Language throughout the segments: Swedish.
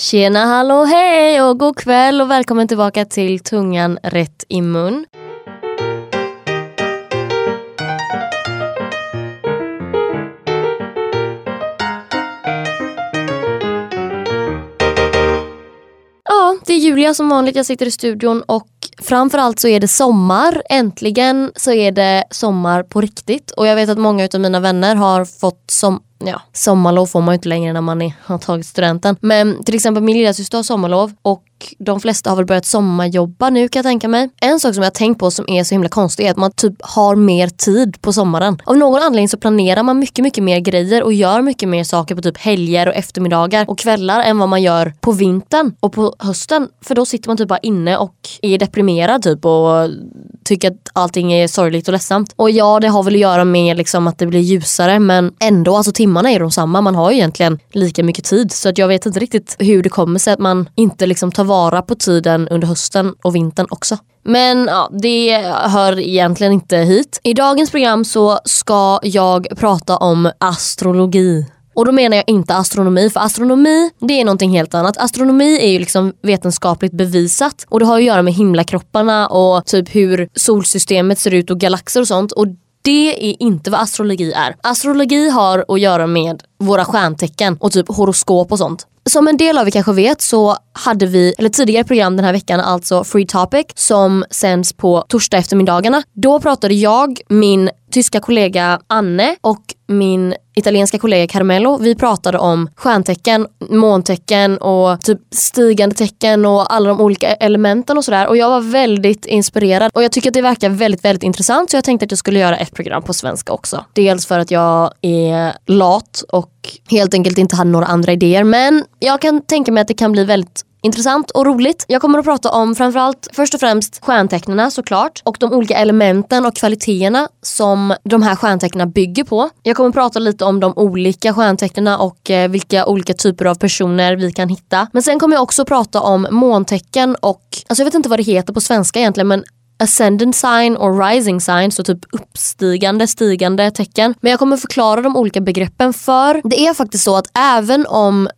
Tjena hallå hej och god kväll och välkommen tillbaka till Tungan rätt i mun. Ja, det är Julia som vanligt. Jag sitter i studion och framförallt så är det sommar. Äntligen så är det sommar på riktigt. Och jag vet att många av mina vänner har fått som ja, sommarlov får man ju inte längre när man är, har tagit studenten. Men till exempel min lillasyster har sommarlov och de flesta har väl börjat sommarjobba nu kan jag tänka mig. En sak som jag har tänkt på som är så himla konstig är att man typ har mer tid på sommaren. Av någon anledning så planerar man mycket, mycket mer grejer och gör mycket mer saker på typ helger och eftermiddagar och kvällar än vad man gör på vintern och på hösten. För då sitter man typ bara inne och är deprimerad typ och tycker att allting är sorgligt och ledsamt. Och ja, det har väl att göra med liksom att det blir ljusare men ändå, alltså timmarna är de samma. Man har ju egentligen lika mycket tid så att jag vet inte riktigt hur det kommer sig att man inte liksom tar vara på tiden under hösten och vintern också. Men ja, det hör egentligen inte hit. I dagens program så ska jag prata om astrologi. Och då menar jag inte astronomi, för astronomi det är någonting helt annat. Astronomi är ju liksom vetenskapligt bevisat och det har att göra med himlakropparna och typ hur solsystemet ser ut och galaxer och sånt. Och det är inte vad astrologi är. Astrologi har att göra med våra stjärntecken och typ horoskop och sånt. Som en del av er kanske vet så hade vi, eller tidigare program den här veckan, alltså Free Topic som sänds på torsdag eftermiddagarna. Då pratade jag, min tyska kollega Anne och min italienska kollega Carmelo, vi pratade om stjärntecken, måntecken och typ stigande tecken och alla de olika elementen och sådär. Och jag var väldigt inspirerad och jag tycker att det verkar väldigt, väldigt intressant så jag tänkte att jag skulle göra ett program på svenska också. Dels för att jag är lat och helt enkelt inte hade några andra idéer men jag kan tänka mig att det kan bli väldigt intressant och roligt. Jag kommer att prata om framförallt först och främst stjärntecknarna såklart och de olika elementen och kvaliteterna som de här stjärntecknarna bygger på. Jag kommer att prata lite om de olika stjärntecknarna och eh, vilka olika typer av personer vi kan hitta. Men sen kommer jag också prata om måntecken och, alltså jag vet inte vad det heter på svenska egentligen men ascendant sign och rising sign, så typ uppstigande, stigande tecken. Men jag kommer förklara de olika begreppen för det är faktiskt så att även om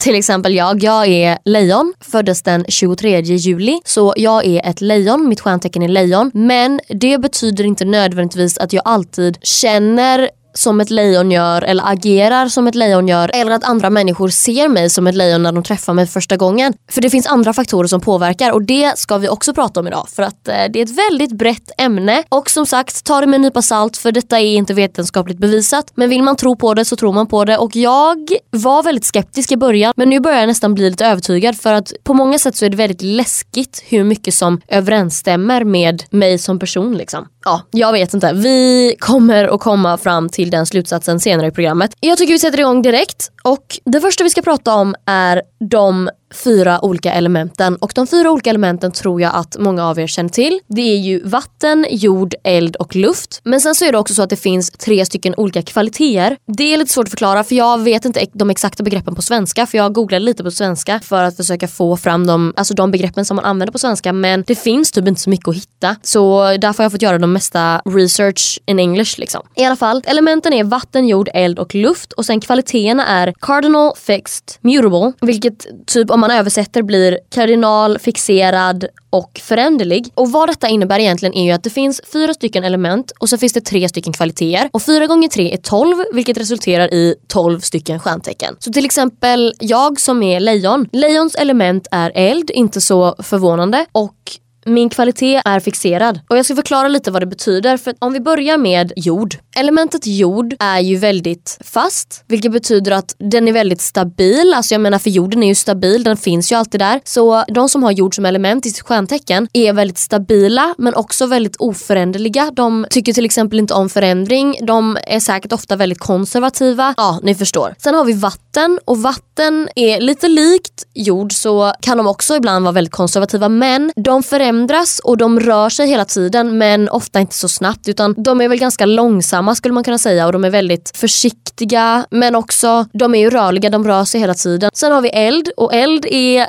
till exempel jag, jag är lejon, föddes den 23 juli. Så jag är ett lejon, mitt stjärntecken är lejon. Men det betyder inte nödvändigtvis att jag alltid känner som ett lejon gör eller agerar som ett lejon gör eller att andra människor ser mig som ett lejon när de träffar mig första gången. För det finns andra faktorer som påverkar och det ska vi också prata om idag för att eh, det är ett väldigt brett ämne och som sagt ta det med en nypa salt för detta är inte vetenskapligt bevisat men vill man tro på det så tror man på det och jag var väldigt skeptisk i början men nu börjar jag nästan bli lite övertygad för att på många sätt så är det väldigt läskigt hur mycket som överensstämmer med mig som person liksom. Ja, jag vet inte. Vi kommer att komma fram till den slutsatsen senare i programmet. Jag tycker vi sätter igång direkt och det första vi ska prata om är de fyra olika elementen och de fyra olika elementen tror jag att många av er känner till. Det är ju vatten, jord, eld och luft. Men sen så är det också så att det finns tre stycken olika kvaliteter. Det är lite svårt att förklara för jag vet inte de exakta begreppen på svenska för jag googlade lite på svenska för att försöka få fram de, alltså de begreppen som man använder på svenska men det finns typ inte så mycket att hitta. Så därför har jag fått göra de mesta research in English liksom. I alla fall, elementen är vatten, jord, eld och luft och sen kvaliteterna är cardinal, fixed, mutable vilket typ om man översätter blir kardinal, fixerad och föränderlig. Och vad detta innebär egentligen är ju att det finns fyra stycken element och så finns det tre stycken kvaliteter. Och fyra gånger tre är tolv vilket resulterar i tolv stycken stjärntecken. Så till exempel jag som är lejon. Lejons element är eld, inte så förvånande. Och min kvalitet är fixerad. Och jag ska förklara lite vad det betyder. För om vi börjar med jord. Elementet jord är ju väldigt fast. Vilket betyder att den är väldigt stabil. Alltså jag menar för jorden är ju stabil, den finns ju alltid där. Så de som har jord som element i sitt stjärntecken är väldigt stabila men också väldigt oföränderliga. De tycker till exempel inte om förändring. De är säkert ofta väldigt konservativa. Ja, ni förstår. Sen har vi vatten och vatten är lite likt jord så kan de också ibland vara väldigt konservativa men de förändrar förändras och de rör sig hela tiden men ofta inte så snabbt utan de är väl ganska långsamma skulle man kunna säga och de är väldigt försiktiga men också de är ju rörliga, de rör sig hela tiden. Sen har vi eld och eld är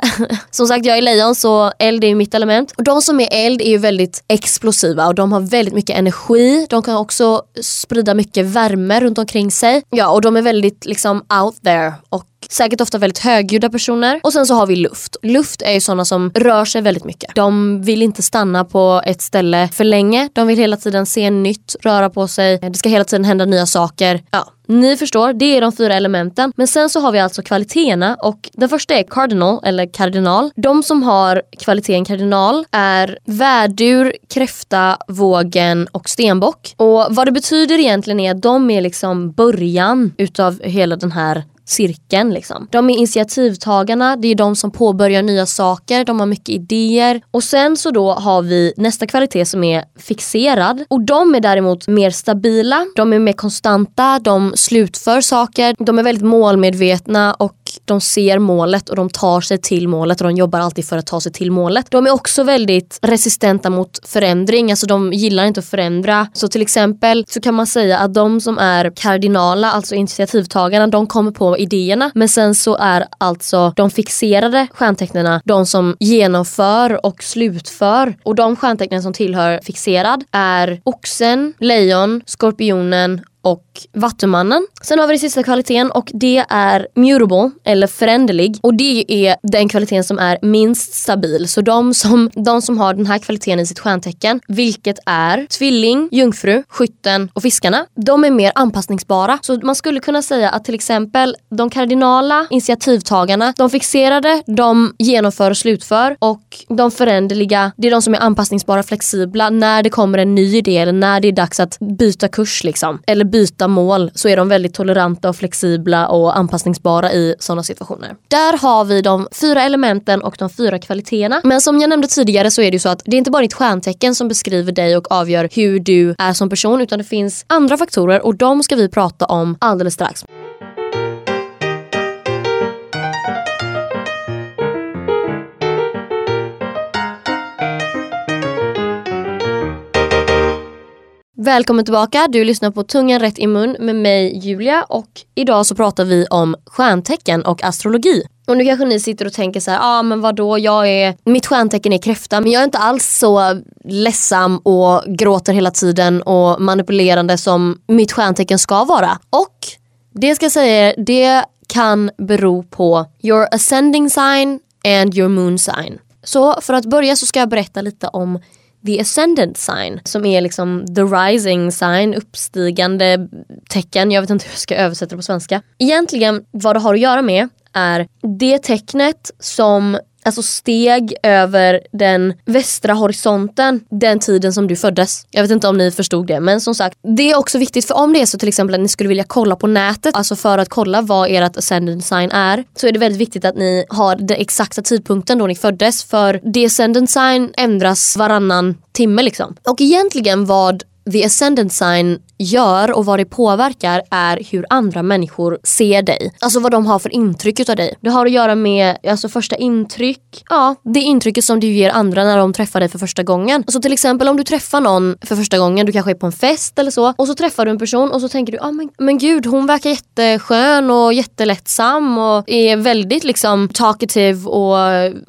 som sagt jag är lejon så eld är ju mitt element. Och de som är eld är ju väldigt explosiva och de har väldigt mycket energi. De kan också sprida mycket värme runt omkring sig. Ja och de är väldigt liksom out there och säkert ofta väldigt högljudda personer. Och sen så har vi luft. Luft är ju sådana som rör sig väldigt mycket. De vill inte stanna på ett ställe för länge. De vill hela tiden se nytt, röra på sig. Det ska hela tiden hända nya saker. Ja, ni förstår, det är de fyra elementen. Men sen så har vi alltså kvaliteterna och den första är cardinal eller kardinal. De som har kvaliteten kardinal är värdur, kräfta, vågen och stenbock. Och vad det betyder egentligen är att de är liksom början utav hela den här cirkeln. Liksom. De är initiativtagarna, det är de som påbörjar nya saker, de har mycket idéer. Och sen så då har vi nästa kvalitet som är fixerad. Och de är däremot mer stabila, de är mer konstanta, de slutför saker, de är väldigt målmedvetna och de ser målet och de tar sig till målet och de jobbar alltid för att ta sig till målet. De är också väldigt resistenta mot förändring, alltså de gillar inte att förändra. Så till exempel så kan man säga att de som är kardinala, alltså initiativtagarna, de kommer på idéerna. Men sen så är alltså de fixerade stjärntecknen de som genomför och slutför. Och de stjärntecknen som tillhör fixerad är oxen, lejon, skorpionen och Vattumannen. Sen har vi den sista kvaliteten och det är mutable eller föränderlig och det är den kvaliteten som är minst stabil. Så de som, de som har den här kvaliteten i sitt stjärntecken, vilket är tvilling, jungfru, skytten och fiskarna, de är mer anpassningsbara. Så man skulle kunna säga att till exempel de kardinala initiativtagarna, de fixerade, de genomför och slutför och de föränderliga, det är de som är anpassningsbara, flexibla när det kommer en ny idé eller när det är dags att byta kurs liksom. Eller byta mål så är de väldigt toleranta och flexibla och anpassningsbara i sådana situationer. Där har vi de fyra elementen och de fyra kvaliteterna. Men som jag nämnde tidigare så är det ju så att det är inte bara ditt stjärntecken som beskriver dig och avgör hur du är som person utan det finns andra faktorer och de ska vi prata om alldeles strax. Välkommen tillbaka, du lyssnar på Tungan rätt i mun med mig Julia och idag så pratar vi om stjärntecken och astrologi. Och nu kanske ni sitter och tänker så här, ja ah, men vadå, jag är, mitt stjärntecken är kräfta men jag är inte alls så ledsam och gråter hela tiden och manipulerande som mitt stjärntecken ska vara. Och det ska jag säga, det kan bero på your ascending sign and your moon sign. Så för att börja så ska jag berätta lite om the ascendant sign som är liksom the rising sign, uppstigande tecken. Jag vet inte hur jag ska översätta det på svenska. Egentligen vad det har att göra med är det tecknet som alltså steg över den västra horisonten den tiden som du föddes. Jag vet inte om ni förstod det men som sagt det är också viktigt för om det är så till exempel att ni skulle vilja kolla på nätet, alltså för att kolla vad ert ascendant sign är så är det väldigt viktigt att ni har den exakta tidpunkten då ni föddes för det ascendant sign ändras varannan timme liksom. Och egentligen vad the ascendant sign gör och vad det påverkar är hur andra människor ser dig. Alltså vad de har för intryck utav dig. Det har att göra med alltså första intryck. Ja, det intrycket som du ger andra när de träffar dig för första gången. Alltså till exempel om du träffar någon för första gången, du kanske är på en fest eller så och så träffar du en person och så tänker du, ah, men, men gud hon verkar jätteskön och jättelättsam och är väldigt liksom talkative och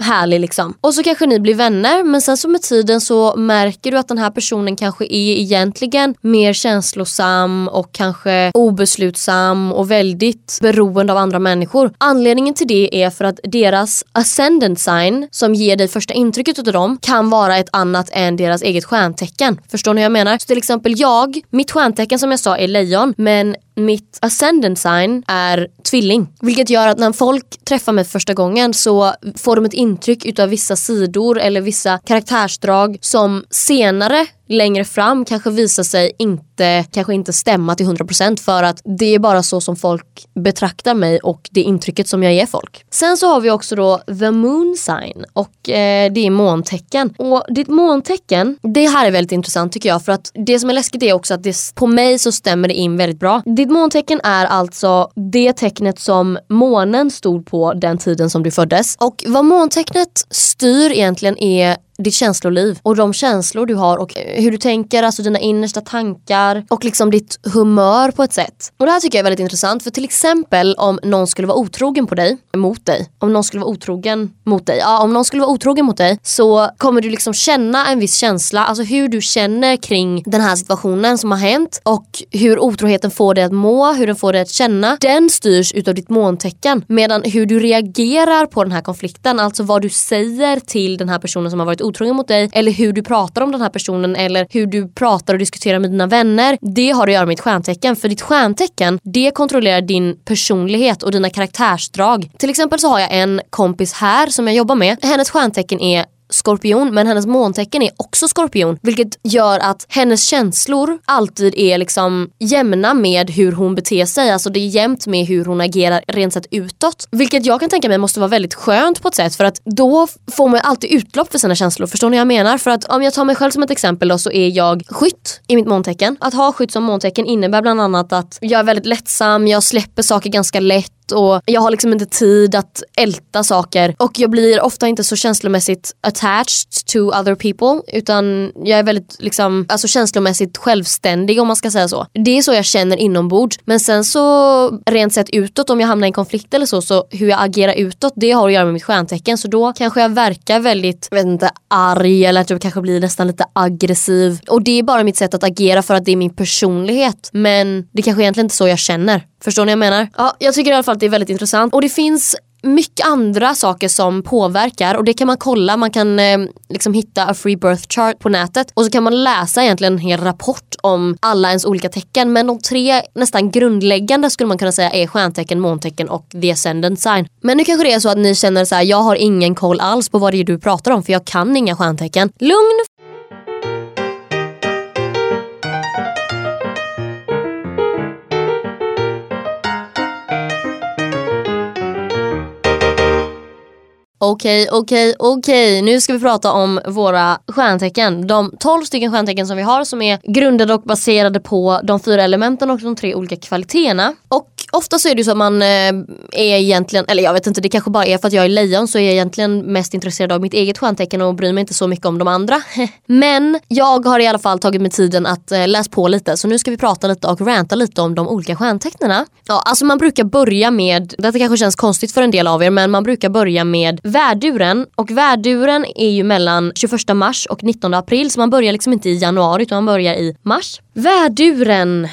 härlig liksom. Och så kanske ni blir vänner men sen så med tiden så märker du att den här personen kanske är egentligen mer känslig känslosam och kanske obeslutsam och väldigt beroende av andra människor. Anledningen till det är för att deras ascendant sign som ger dig första intrycket av dem kan vara ett annat än deras eget stjärntecken. Förstår ni vad jag menar? Så till exempel jag, mitt stjärntecken som jag sa är lejon men mitt ascendant sign är tvilling. Vilket gör att när folk träffar mig första gången så får de ett intryck utav vissa sidor eller vissa karaktärsdrag som senare längre fram kanske visar sig inte, kanske inte stämma till 100% för att det är bara så som folk betraktar mig och det intrycket som jag ger folk. Sen så har vi också då the moon sign och eh, det är måntecken. Och ditt måntecken, det här är väldigt intressant tycker jag för att det som är läskigt är också att det, på mig så stämmer det in väldigt bra. Ditt måntecken är alltså det tecknet som månen stod på den tiden som du föddes. Och vad måntecknet styr egentligen är ditt känsloliv och de känslor du har och eh, hur du tänker, alltså dina innersta tankar och liksom ditt humör på ett sätt. Och det här tycker jag är väldigt intressant för till exempel om någon skulle vara otrogen på dig, mot dig, om någon skulle vara otrogen mot dig, ja om någon skulle vara otrogen mot dig så kommer du liksom känna en viss känsla, alltså hur du känner kring den här situationen som har hänt och hur otroheten får dig att må, hur den får dig att känna. Den styrs utav ditt måntecken medan hur du reagerar på den här konflikten, alltså vad du säger till den här personen som har varit otrogen mot dig eller hur du pratar om den här personen eller hur du pratar och diskuterar med dina vänner. Det har att göra med ditt stjärntecken för ditt stjärntecken det kontrollerar din personlighet och dina karaktärsdrag. Till exempel så har jag en kompis här som jag jobbar med. Hennes stjärntecken är skorpion men hennes måntecken är också skorpion vilket gör att hennes känslor alltid är liksom jämna med hur hon beter sig. Alltså det är jämnt med hur hon agerar rent sett utåt. Vilket jag kan tänka mig måste vara väldigt skönt på ett sätt för att då får man alltid utlopp för sina känslor. Förstår ni vad jag menar? För att om jag tar mig själv som ett exempel då så är jag skytt i mitt måntecken. Att ha skytt som måntecken innebär bland annat att jag är väldigt lättsam, jag släpper saker ganska lätt och jag har liksom inte tid att älta saker. Och jag blir ofta inte så känslomässigt attached to other people utan jag är väldigt liksom, alltså känslomässigt självständig om man ska säga så. Det är så jag känner inombords. Men sen så rent sett utåt om jag hamnar i en konflikt eller så, så hur jag agerar utåt det har att göra med mitt stjärntecken. Så då kanske jag verkar väldigt, jag vet inte, arg eller att jag kanske blir nästan lite aggressiv. Och det är bara mitt sätt att agera för att det är min personlighet. Men det kanske egentligen inte är så jag känner. Förstår ni vad jag menar? Ja, jag tycker i alla fall att det är väldigt intressant och det finns mycket andra saker som påverkar och det kan man kolla. Man kan eh, liksom hitta a free birth chart på nätet och så kan man läsa egentligen en hel rapport om alla ens olika tecken. Men de tre nästan grundläggande skulle man kunna säga är stjärntecken, måntecken och the ascendant sign. Men nu kanske det är så att ni känner så här, jag har ingen koll alls på vad det är du pratar om för jag kan inga stjärntecken. Lugn Okej, okej, okej. Nu ska vi prata om våra stjärntecken. De 12 stycken stjärntecken som vi har som är grundade och baserade på de fyra elementen och de tre olika kvaliteterna. Och ofta så är det ju så att man eh, är egentligen, eller jag vet inte, det kanske bara är för att jag är lejon så är jag egentligen mest intresserad av mitt eget stjärntecken och bryr mig inte så mycket om de andra. Men jag har i alla fall tagit mig tiden att eh, läsa på lite så nu ska vi prata lite och ranta lite om de olika stjärntecknena. Ja, alltså man brukar börja med, detta kanske känns konstigt för en del av er, men man brukar börja med värduren och värduren är ju mellan 21 mars och 19 april så man börjar liksom inte i januari utan man börjar i mars. Värduren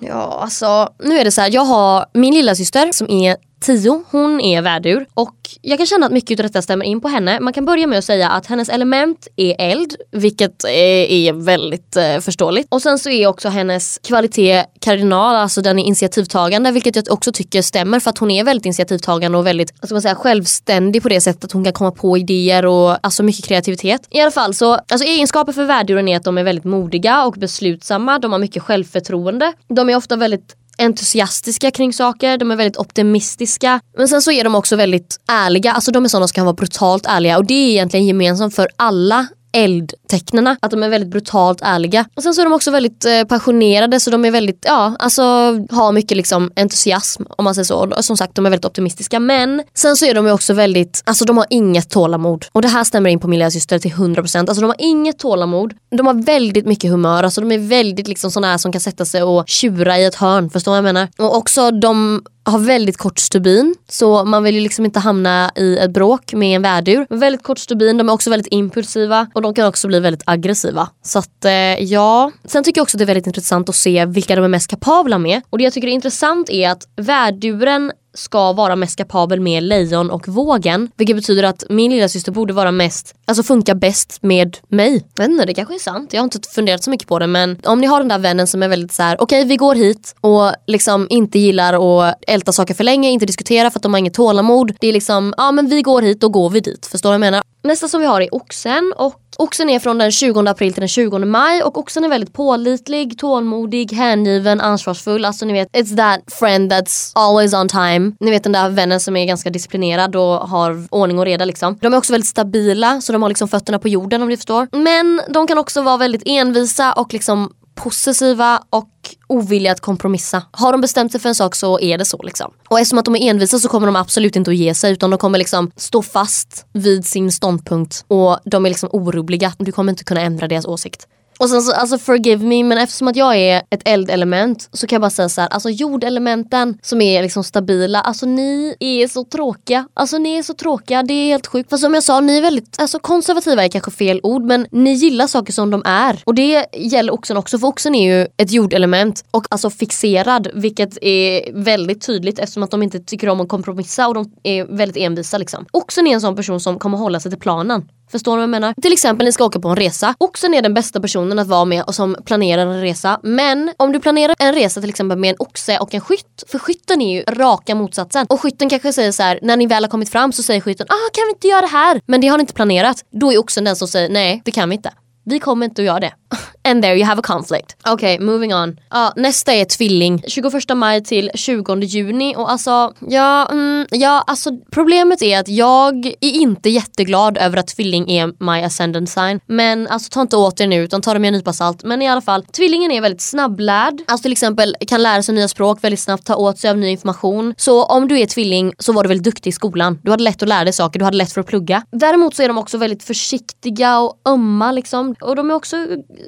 Ja alltså nu är det så här, jag har min lilla syster som är 10, hon är värdur och jag kan känna att mycket av detta stämmer in på henne. Man kan börja med att säga att hennes element är eld, vilket eh, är, väldigt eh, förståeligt. Och sen så är också hennes kvalitet kardinal, alltså den är initiativtagande, vilket jag också tycker stämmer för att hon är väldigt initiativtagande och väldigt ska man säga, självständig på det sättet att hon kan komma på idéer och alltså mycket kreativitet. I alla fall så, alltså egenskaper för värduren är att de är väldigt modiga och beslutsamma, de har mycket självförtroende. De är ofta väldigt entusiastiska kring saker, de är väldigt optimistiska. Men sen så är de också väldigt ärliga, alltså de är sådana som kan vara brutalt ärliga och det är egentligen gemensamt för alla eldtecknena. Att de är väldigt brutalt ärliga. Och sen så är de också väldigt eh, passionerade så de är väldigt, ja alltså har mycket liksom entusiasm om man säger så. Och som sagt de är väldigt optimistiska men sen så är de ju också väldigt, alltså de har inget tålamod. Och det här stämmer in på min lillasyster till 100%. Alltså de har inget tålamod. De har väldigt mycket humör, alltså de är väldigt liksom sådana här som kan sätta sig och tjura i ett hörn. Förstår vad jag menar? Och också de har väldigt kort stubin så man vill ju liksom inte hamna i ett bråk med en värdur. Väldigt kort stubin, de är också väldigt impulsiva och de kan också bli väldigt aggressiva. Så att eh, ja. Sen tycker jag också att det är väldigt intressant att se vilka de är mest kapabla med. Och det jag tycker är intressant är att värduren ska vara mest kapabel med lejon och vågen. Vilket betyder att min lilla syster borde vara mest, alltså funka bäst med mig. Jag vet inte, det kanske är sant. Jag har inte funderat så mycket på det men om ni har den där vännen som är väldigt så här: okej okay, vi går hit och liksom inte gillar att älta saker för länge, inte diskutera för att de har inget tålamod. Det är liksom, ja men vi går hit, då går vi dit. Förstår du vad jag menar? Nästa som vi har är oxen och Oxen är från den 20 april till den 20 maj och oxen är väldigt pålitlig, tålmodig, hängiven, ansvarsfull. Alltså ni vet, it's that friend that's always on time. Ni vet den där vännen som är ganska disciplinerad och har ordning och reda liksom. De är också väldigt stabila så de har liksom fötterna på jorden om ni förstår. Men de kan också vara väldigt envisa och liksom possessiva och ovilliga att kompromissa. Har de bestämt sig för en sak så är det så liksom. Och eftersom att de är envisa så kommer de absolut inte att ge sig utan de kommer liksom stå fast vid sin ståndpunkt och de är liksom orubbliga. Du kommer inte kunna ändra deras åsikt. Och sen så, alltså forgive me, men eftersom att jag är ett eldelement så kan jag bara säga så här, alltså jordelementen som är liksom stabila, alltså ni är så tråkiga. Alltså ni är så tråkiga, det är helt sjukt. Fast som jag sa, ni är väldigt, alltså konservativa är kanske fel ord, men ni gillar saker som de är. Och det gäller oxen också, för oxen är ju ett jordelement och alltså fixerad, vilket är väldigt tydligt eftersom att de inte tycker om att kompromissa och de är väldigt envisa liksom. Oxen är en sån person som kommer hålla sig till planen. Förstår du vad jag menar? Till exempel ni ska åka på en resa. Oxen är den bästa personen att vara med och som planerar en resa. Men om du planerar en resa till exempel med en oxe och en skytt. För skytten är ju raka motsatsen. Och skytten kanske säger så här, när ni väl har kommit fram så säger skytten ah kan vi inte göra det här? Men det har ni inte planerat. Då är oxen den som säger nej det kan vi inte. Vi kommer inte att göra det. And there you have a conflict. Okej, okay, moving on. Ja, nästa är tvilling. 21 maj till 20 juni och alltså, ja, mm, ja, alltså problemet är att jag är inte jätteglad över att tvilling är my ascendant sign. Men alltså ta inte åt er nu utan ta det med en nypa salt. Men i alla fall, tvillingen är väldigt snabblärd. Alltså till exempel kan lära sig nya språk väldigt snabbt, ta åt sig av ny information. Så om du är tvilling så var du väldigt duktig i skolan. Du hade lätt att lära dig saker, du hade lätt för att plugga. Däremot så är de också väldigt försiktiga och ömma liksom. Och de är också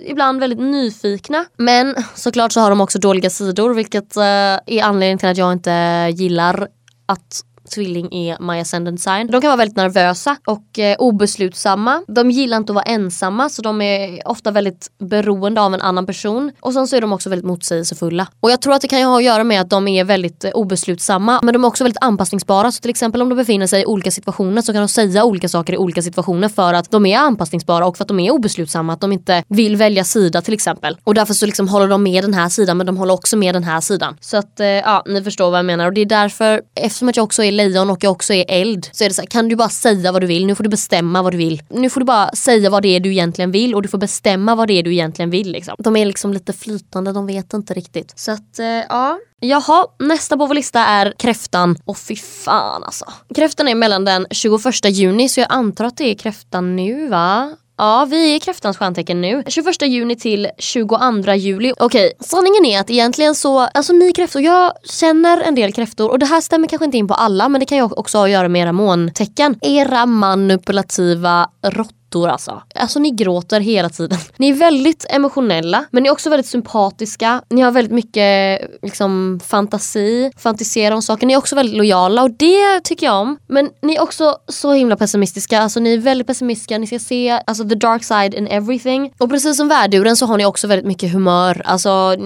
ibland ibland väldigt nyfikna. Men såklart så har de också dåliga sidor vilket eh, är anledningen till att jag inte gillar att tvilling är my ascendant sign. De kan vara väldigt nervösa och eh, obeslutsamma. De gillar inte att vara ensamma så de är ofta väldigt beroende av en annan person. Och sen så är de också väldigt motsägelsefulla. Och jag tror att det kan ha att göra med att de är väldigt eh, obeslutsamma men de är också väldigt anpassningsbara. Så till exempel om de befinner sig i olika situationer så kan de säga olika saker i olika situationer för att de är anpassningsbara och för att de är obeslutsamma. Att de inte vill välja sida till exempel. Och därför så liksom håller de med den här sidan men de håller också med den här sidan. Så att eh, ja, ni förstår vad jag menar. Och det är därför, eftersom att jag också är lejon och jag också är eld så är det så här, kan du bara säga vad du vill? Nu får du bestämma vad du vill. Nu får du bara säga vad det är du egentligen vill och du får bestämma vad det är du egentligen vill. Liksom. De är liksom lite flytande, de vet inte riktigt. Så att eh, ja. Jaha, nästa på vår lista är kräftan. Och fy fan alltså. Kräftan är mellan den 21 juni så jag antar att det är kräftan nu va? Ja, vi är i kräftans stjärntecken nu. 21 juni till 22 juli. Okej, sanningen är att egentligen så, alltså ni kräftor, jag känner en del kräftor och det här stämmer kanske inte in på alla men det kan ju också ha att göra med era måntecken. Era manipulativa råttor råttor alltså. Alltså ni gråter hela tiden. Ni är väldigt emotionella men ni är också väldigt sympatiska. Ni har väldigt mycket liksom, fantasi, fantiserar om saker. Ni är också väldigt lojala och det tycker jag om. Men ni är också så himla pessimistiska. Alltså ni är väldigt pessimistiska. Ni ska se alltså, the dark side in everything. Och precis som värduren så har ni också väldigt mycket humör. Alltså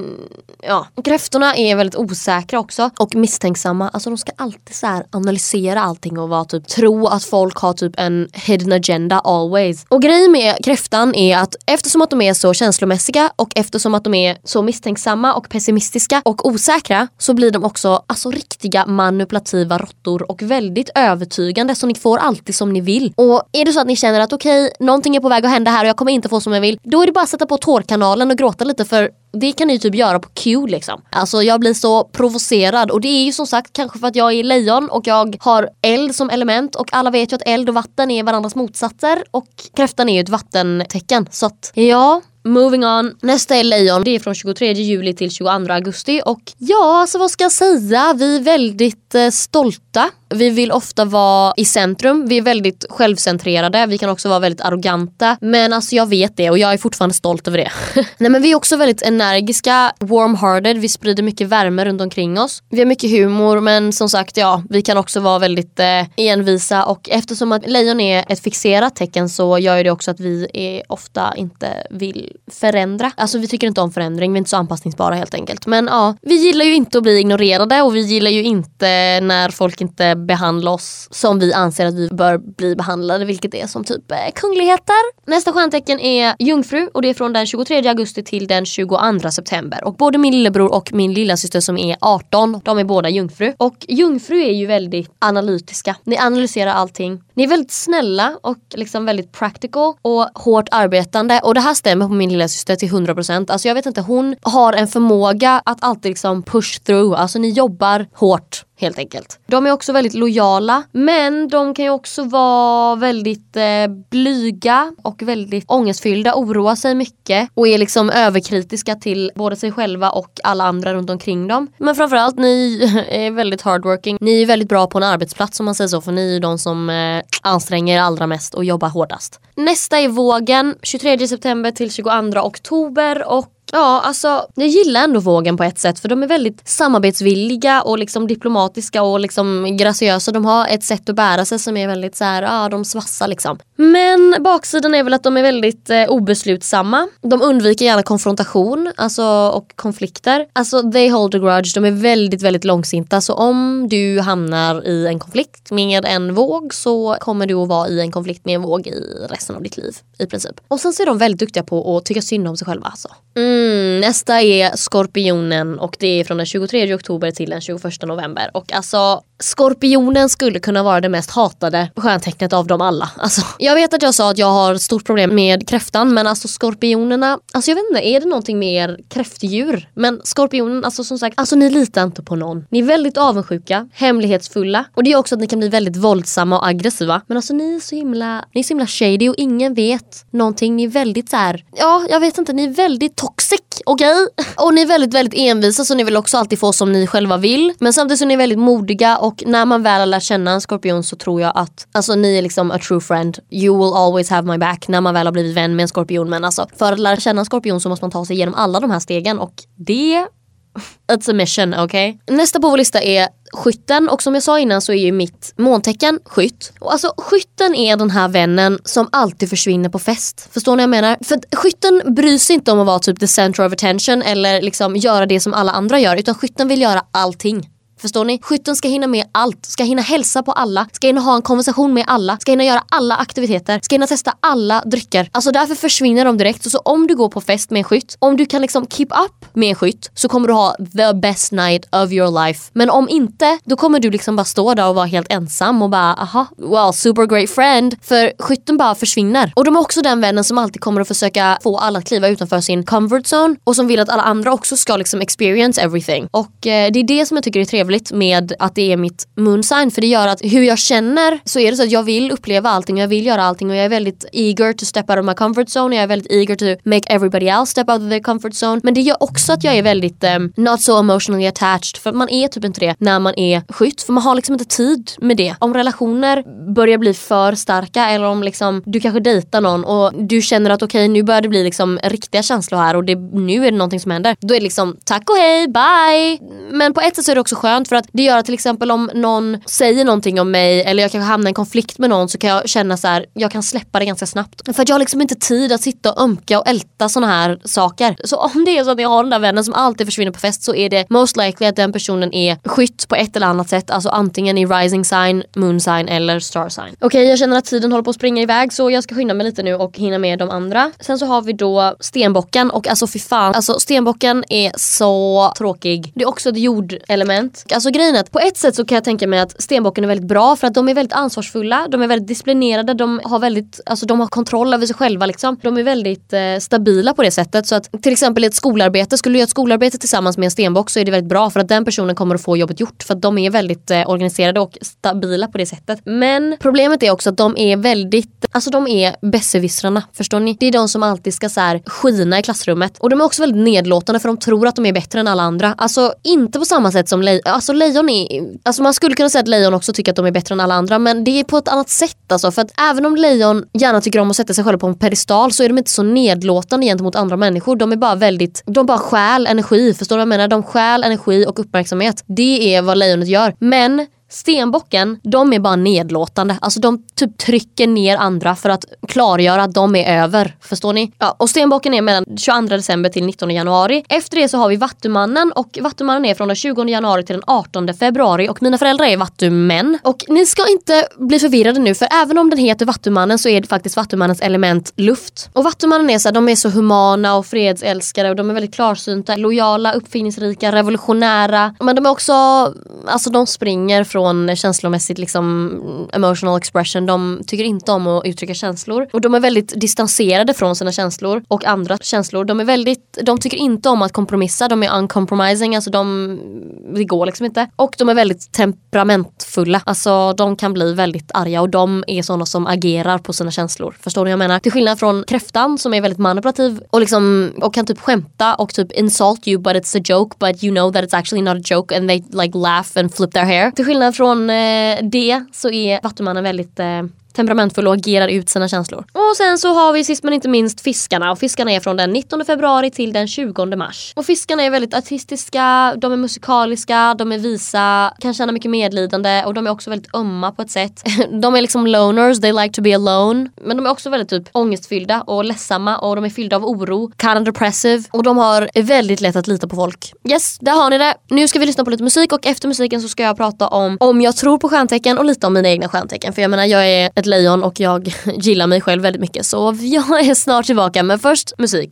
ja. Kräftorna är väldigt osäkra också och misstänksamma. Alltså de ska alltid så analysera allting och vara typ tro att folk har typ en hidden agenda always. Och grejen med kräftan är att eftersom att de är så känslomässiga och eftersom att de är så misstänksamma och pessimistiska och osäkra så blir de också alltså riktiga manipulativa råttor och väldigt övertygande så ni får alltid som ni vill. Och är det så att ni känner att okej, okay, någonting är på väg att hända här och jag kommer inte få som jag vill. Då är det bara att sätta på tårkanalen och gråta lite för det kan ni typ göra på Q liksom. Alltså jag blir så provocerad och det är ju som sagt kanske för att jag är lejon och jag har eld som element och alla vet ju att eld och vatten är varandras motsatser och kräftan är ju ett vattentecken. Så att ja, Moving on. Nästa är lejon. Det är från 23 juli till 22 augusti. Och ja, alltså vad ska jag säga? Vi är väldigt eh, stolta. Vi vill ofta vara i centrum. Vi är väldigt självcentrerade. Vi kan också vara väldigt arroganta. Men alltså jag vet det och jag är fortfarande stolt över det. Nej men vi är också väldigt energiska, warm-hearted. Vi sprider mycket värme runt omkring oss. Vi har mycket humor men som sagt ja, vi kan också vara väldigt eh, envisa och eftersom att lejon är ett fixerat tecken så gör det också att vi är ofta inte vill förändra. Alltså vi tycker inte om förändring, vi är inte så anpassningsbara helt enkelt. Men ja, vi gillar ju inte att bli ignorerade och vi gillar ju inte när folk inte behandla oss som vi anser att vi bör bli behandlade, vilket är som typ eh, kungligheter. Nästa stjärntecken är jungfru och det är från den 23 augusti till den 22 september. Och både min lillebror och min lilla syster som är 18, de är båda jungfru. Och jungfru är ju väldigt analytiska. Ni analyserar allting. Ni är väldigt snälla och liksom väldigt practical och hårt arbetande och det här stämmer på min lilla syster till 100%. Alltså jag vet inte, hon har en förmåga att alltid liksom push through. Alltså ni jobbar hårt helt enkelt. De är också väldigt lojala men de kan ju också vara väldigt eh, blyga och väldigt ångestfyllda, oroa sig mycket och är liksom överkritiska till både sig själva och alla andra runt omkring dem. Men framförallt ni är väldigt hardworking. Ni är väldigt bra på en arbetsplats om man säger så för ni är ju de som eh, anstränger er allra mest och jobbar hårdast. Nästa är vågen 23 september till 22 oktober och Ja, alltså jag gillar ändå vågen på ett sätt för de är väldigt samarbetsvilliga och liksom diplomatiska och liksom graciösa. De har ett sätt att bära sig som är väldigt så här, ja de svassar liksom. Men baksidan är väl att de är väldigt eh, obeslutsamma. De undviker gärna konfrontation alltså, och konflikter. Alltså they hold a grudge, de är väldigt väldigt långsinta så om du hamnar i en konflikt med en våg så kommer du att vara i en konflikt med en våg i resten av ditt liv i princip. Och sen så är de väldigt duktiga på att tycka synd om sig själva alltså. Mm. Mm, nästa är Skorpionen och det är från den 23 oktober till den 21 november. Och alltså Skorpionen skulle kunna vara det mest hatade stjärntecknet av dem alla. Alltså, jag vet att jag sa att jag har stort problem med kräftan men alltså skorpionerna, alltså jag vet inte, är det någonting med er kräftdjur? Men skorpionen, alltså som sagt, alltså ni litar inte på någon. Ni är väldigt avundsjuka, hemlighetsfulla och det är också att ni kan bli väldigt våldsamma och aggressiva. Men alltså ni är så himla, ni är så himla shady och ingen vet någonting. Ni är väldigt så här, ja jag vet inte, ni är väldigt toxic, okej? Okay? Och ni är väldigt, väldigt envisa så ni vill också alltid få som ni själva vill. Men samtidigt så är ni väldigt modiga och och när man väl har lärt känna en skorpion så tror jag att alltså, ni är liksom a true friend. You will always have my back när man väl har blivit vän med en skorpion. Men alltså, för att lära känna en skorpion så måste man ta sig igenom alla de här stegen och det It's a mission, okej? Okay? Nästa på vår lista är skytten och som jag sa innan så är ju mitt måntecken skytt. Och alltså skytten är den här vännen som alltid försvinner på fest. Förstår ni vad jag menar? För skytten bryr sig inte om att vara typ the center of attention eller liksom göra det som alla andra gör utan skytten vill göra allting. Förstår ni? Skytten ska hinna med allt. Ska hinna hälsa på alla. Ska hinna ha en konversation med alla. Ska hinna göra alla aktiviteter. Ska hinna testa alla drycker. Alltså därför försvinner de direkt. Så, om du går på fest med en skytt, om du kan liksom keep up med en skytt så kommer du ha the best night of your life. Men om inte, då kommer du liksom bara stå där och vara helt ensam och bara aha, well super great friend. För skytten bara försvinner. Och de är också den vännen som alltid kommer att försöka få alla att kliva utanför sin comfort zone och som vill att alla andra också ska liksom experience everything. Och eh, det är det som jag tycker är trevligt trevligt med att det är mitt moonsign för det gör att hur jag känner så är det så att jag vill uppleva allting och jag vill göra allting och jag är väldigt eager to step out of my comfort zone och jag är väldigt eager to make everybody else step out of their comfort zone. Men det gör också att jag är väldigt um, not so emotionally attached för man är typ inte det när man är skytt för man har liksom inte tid med det. Om relationer börjar bli för starka eller om liksom du kanske dejtar någon och du känner att okej okay, nu börjar det bli liksom riktiga känslor här och det, nu är det någonting som händer. Då är det liksom tack och hej, bye! Men på ett sätt så är det också skönt för att det gör att till exempel om någon säger någonting om mig eller jag kanske hamnar i en konflikt med någon så kan jag känna så här, jag kan släppa det ganska snabbt. För att jag har liksom inte tid att sitta och ömka och älta såna här saker. Så om det är så att jag har den där vännen som alltid försvinner på fest så är det most likely att den personen är skytt på ett eller annat sätt. Alltså antingen i rising sign, moon sign eller star sign. Okej okay, jag känner att tiden håller på att springa iväg så jag ska skynda mig lite nu och hinna med de andra. Sen så har vi då stenbocken och alltså fy fan. Alltså stenbocken är så tråkig. Det är också ett jordelement. Alltså grejen är att på ett sätt så kan jag tänka mig att stenbocken är väldigt bra för att de är väldigt ansvarsfulla, de är väldigt disciplinerade, de har väldigt, alltså de har kontroll över sig själva liksom. De är väldigt eh, stabila på det sättet så att till exempel i ett skolarbete, skulle du göra ett skolarbete tillsammans med en stenbock så är det väldigt bra för att den personen kommer att få jobbet gjort för att de är väldigt eh, organiserade och stabila på det sättet. Men problemet är också att de är väldigt, alltså de är besserwissrarna, förstår ni? Det är de som alltid ska så här skina i klassrummet och de är också väldigt nedlåtande för de tror att de är bättre än alla andra. Alltså inte på samma sätt som lej- alltså lejon är, alltså man skulle kunna säga att lejon också tycker att de är bättre än alla andra men det är på ett annat sätt alltså. För att även om lejon gärna tycker om att sätta sig själva på en pedestal så är de inte så nedlåtande gentemot andra människor. De är bara väldigt, de bara stjäl energi, förstår du vad jag menar? De stjäl energi och uppmärksamhet. Det är vad lejonet gör. Men Stenbocken, de är bara nedlåtande. Alltså de typ trycker ner andra för att klargöra att de är över. Förstår ni? Ja, och Stenbocken är mellan 22 december till 19 januari. Efter det så har vi Vattumannen och Vattumannen är från den 20 januari till den 18 februari och mina föräldrar är vattumän. Och ni ska inte bli förvirrade nu för även om den heter Vattumannen så är det faktiskt Vattumannens element luft. Och Vattumannen är så här, de är så humana och fredsälskare och de är väldigt klarsynta, lojala, uppfinningsrika, revolutionära. Men de är också, alltså de springer från från känslomässigt liksom emotional expression. De tycker inte om att uttrycka känslor och de är väldigt distanserade från sina känslor och andra känslor. De är väldigt, de tycker inte om att kompromissa, de är uncompromising, alltså de, det går liksom inte. Och de är väldigt temperamentfulla, alltså de kan bli väldigt arga och de är sådana som agerar på sina känslor. Förstår ni vad jag menar? Till skillnad från kräftan som är väldigt manipulativ och, liksom, och kan typ skämta och typ insult you but it's a joke but you know that it's actually not a joke and they like laugh and flip their hair. Till skillnad från eh, det så är Vattumannen väldigt eh, temperamentfull och agerar ut sina känslor. Och sen så har vi sist men inte minst fiskarna och fiskarna är från den 19 februari till den 20 mars. Och fiskarna är väldigt artistiska, de är musikaliska, de är visa, kan känna mycket medlidande och de är också väldigt ömma på ett sätt. De är liksom loners, they like to be alone. Men de är också väldigt typ ångestfyllda och ledsamma och de är fyllda av oro, kind of depressive och de har väldigt lätt att lita på folk. Yes, där har ni det. Nu ska vi lyssna på lite musik och efter musiken så ska jag prata om om jag tror på stjärntecken och lite om mina egna stjärntecken. För jag menar jag är ett lejon och jag gillar mig själv väldigt mycket. Så jag är snart tillbaka men först musik.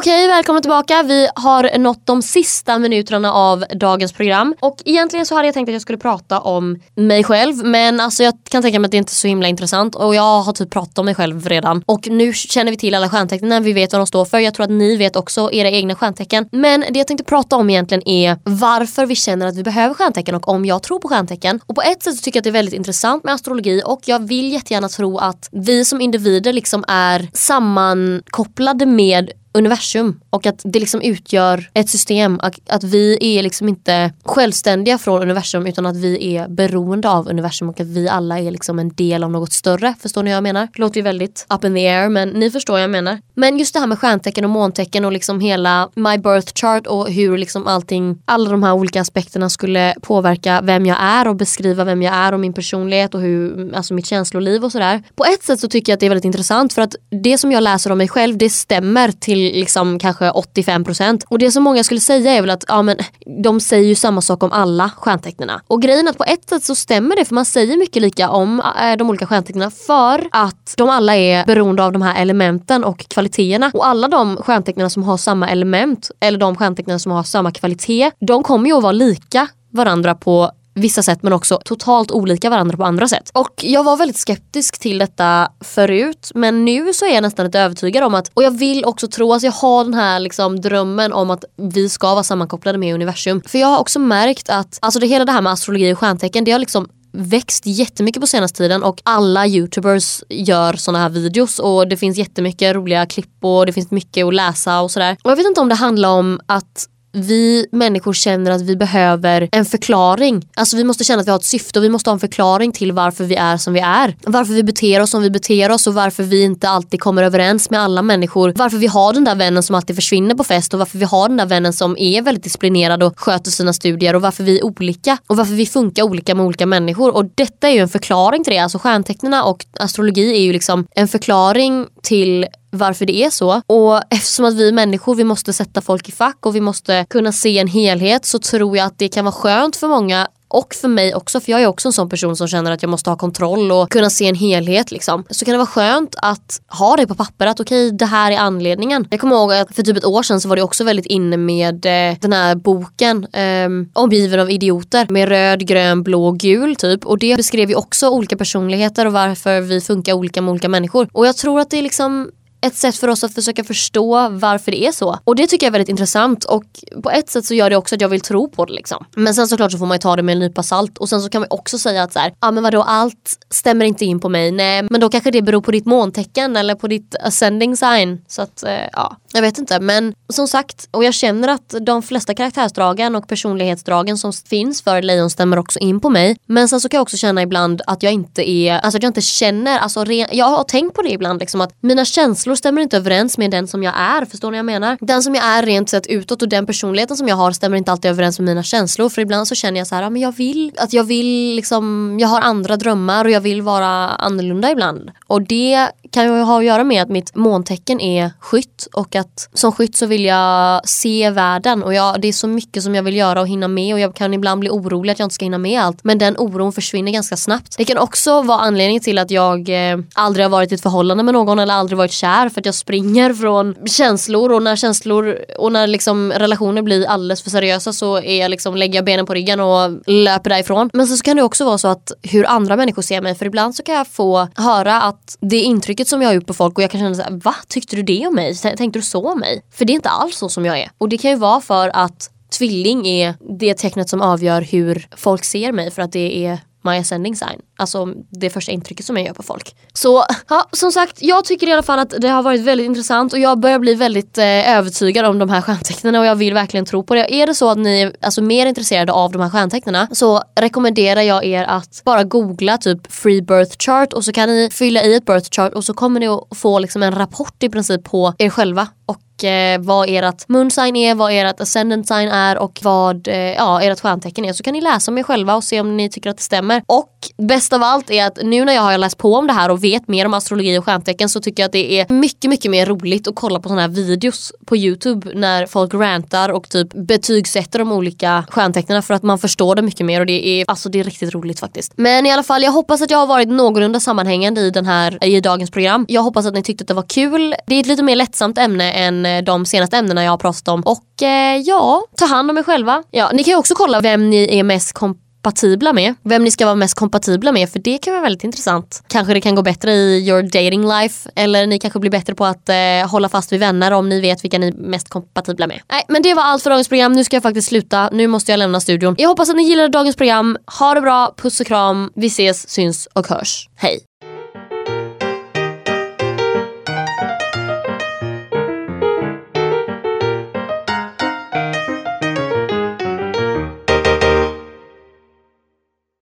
Okej, välkomna tillbaka. Vi har nått de sista minuterna av dagens program. Och egentligen så hade jag tänkt att jag skulle prata om mig själv. Men alltså jag kan tänka mig att det inte är så himla intressant. Och jag har typ pratat om mig själv redan. Och nu känner vi till alla stjärntecknen, vi vet vad de står för. Jag tror att ni vet också era egna stjärntecken. Men det jag tänkte prata om egentligen är varför vi känner att vi behöver stjärntecken och om jag tror på stjärntecken. Och på ett sätt så tycker jag att det är väldigt intressant med astrologi och jag vill jättegärna tro att vi som individer liksom är sammankopplade med universum och att det liksom utgör ett system. Att, att vi är liksom inte självständiga från universum utan att vi är beroende av universum och att vi alla är liksom en del av något större. Förstår ni vad jag menar? Det låter ju väldigt up in the air men ni förstår vad jag menar. Men just det här med stjärntecken och måntecken och liksom hela my birth chart och hur liksom allting, alla de här olika aspekterna skulle påverka vem jag är och beskriva vem jag är och min personlighet och hur, alltså mitt känsloliv och sådär. På ett sätt så tycker jag att det är väldigt intressant för att det som jag läser om mig själv det stämmer till liksom kanske 85% och det som många skulle säga är väl att ja, men, de säger ju samma sak om alla stjärntecknena. Och grejen är att på ett sätt så stämmer det för man säger mycket lika om eh, de olika stjärntecknena för att de alla är beroende av de här elementen och kvaliteterna. Och alla de stjärntecknena som har samma element eller de stjärntecknen som har samma kvalitet de kommer ju att vara lika varandra på vissa sätt men också totalt olika varandra på andra sätt. Och jag var väldigt skeptisk till detta förut men nu så är jag nästan lite övertygad om att, och jag vill också tro, att jag har den här liksom drömmen om att vi ska vara sammankopplade med universum. För jag har också märkt att, alltså det hela det här med astrologi och stjärntecken det har liksom växt jättemycket på senaste tiden och alla youtubers gör såna här videos och det finns jättemycket roliga klipp och det finns mycket att läsa och sådär. Och jag vet inte om det handlar om att vi människor känner att vi behöver en förklaring. Alltså vi måste känna att vi har ett syfte och vi måste ha en förklaring till varför vi är som vi är. Varför vi beter oss som vi beter oss och varför vi inte alltid kommer överens med alla människor. Varför vi har den där vännen som alltid försvinner på fest och varför vi har den där vännen som är väldigt disciplinerad och sköter sina studier och varför vi är olika och varför vi funkar olika med olika människor. Och detta är ju en förklaring till det. Alltså stjärntecknen och astrologi är ju liksom en förklaring till varför det är så. Och eftersom att vi människor vi måste sätta folk i fack och vi måste kunna se en helhet så tror jag att det kan vara skönt för många och för mig också, för jag är också en sån person som känner att jag måste ha kontroll och kunna se en helhet. Liksom. Så kan det vara skönt att ha det på papper, att okej okay, det här är anledningen. Jag kommer ihåg att för typ ett år sedan så var det också väldigt inne med eh, den här boken eh, Omgiven av idioter med röd, grön, blå, gul typ. Och det beskrev ju också olika personligheter och varför vi funkar olika med olika människor. Och jag tror att det är liksom ett sätt för oss att försöka förstå varför det är så. Och det tycker jag är väldigt intressant och på ett sätt så gör det också att jag vill tro på det liksom. Men sen såklart så får man ju ta det med en nypa salt och sen så kan man också säga att så här, ja men vadå allt stämmer inte in på mig. Nej men då kanske det beror på ditt måntecken eller på ditt ascending sign. Så att eh, ja, jag vet inte men som sagt och jag känner att de flesta karaktärsdragen och personlighetsdragen som finns för lejon stämmer också in på mig. Men sen så kan jag också känna ibland att jag inte är, alltså att jag inte känner, alltså jag har tänkt på det ibland liksom att mina känslor känslor stämmer inte överens med den som jag är. Förstår ni vad jag menar? Den som jag är rent sett utåt och den personligheten som jag har stämmer inte alltid överens med mina känslor. För ibland så känner jag så här, ja, men jag vill att jag vill liksom, jag har andra drömmar och jag vill vara annorlunda ibland. Och det kan ju ha att göra med att mitt måntecken är skytt och att som skytt så vill jag se världen och jag, det är så mycket som jag vill göra och hinna med och jag kan ibland bli orolig att jag inte ska hinna med allt. Men den oron försvinner ganska snabbt. Det kan också vara anledningen till att jag eh, aldrig har varit i ett förhållande med någon eller aldrig varit kär för att jag springer från känslor och när känslor och när liksom relationer blir alldeles för seriösa så är jag liksom, lägger jag benen på ryggen och löper därifrån. Men så kan det också vara så att hur andra människor ser mig för ibland så kan jag få höra att det intrycket som jag har gjort på folk och jag kan känna såhär, va? Tyckte du det om mig? Tänkte du så om mig? För det är inte alls så som jag är. Och det kan ju vara för att tvilling är det tecknet som avgör hur folk ser mig för att det är my ascending sign. Alltså det första intrycket som jag gör på folk. Så ja, som sagt, jag tycker i alla fall att det har varit väldigt intressant och jag börjar bli väldigt eh, övertygad om de här stjärntecknen och jag vill verkligen tro på det. Är det så att ni är alltså, mer intresserade av de här stjärntecknen så rekommenderar jag er att bara googla typ free birth chart och så kan ni fylla i ett birth chart och så kommer ni att få liksom en rapport i princip på er själva och eh, vad ert moonsign är, vad ert ascendant sign är och vad eh, ja, ert stjärntecken är. Så kan ni läsa om er själva och se om ni tycker att det stämmer. Och bäst av allt är att nu när jag har läst på om det här och vet mer om astrologi och stjärntecken så tycker jag att det är mycket, mycket mer roligt att kolla på sådana här videos på Youtube när folk rantar och typ betygsätter de olika stjärntecknen för att man förstår det mycket mer och det är, alltså det är riktigt roligt faktiskt. Men i alla fall, jag hoppas att jag har varit någorlunda sammanhängande i den här, i dagens program. Jag hoppas att ni tyckte att det var kul. Det är ett lite mer lättsamt ämne än eh, de senaste ämnena jag har pratat om. Och eh, ja, ta hand om er själva. Ja, ni kan ju också kolla vem ni är mest kompatibla med. Vem ni ska vara mest kompatibla med för det kan vara väldigt intressant. Kanske det kan gå bättre i your dating life eller ni kanske blir bättre på att eh, hålla fast vid vänner om ni vet vilka ni är mest kompatibla med. Nej men det var allt för dagens program. Nu ska jag faktiskt sluta. Nu måste jag lämna studion. Jag hoppas att ni gillade dagens program. Ha det bra, puss och kram. Vi ses, syns och hörs. Hej!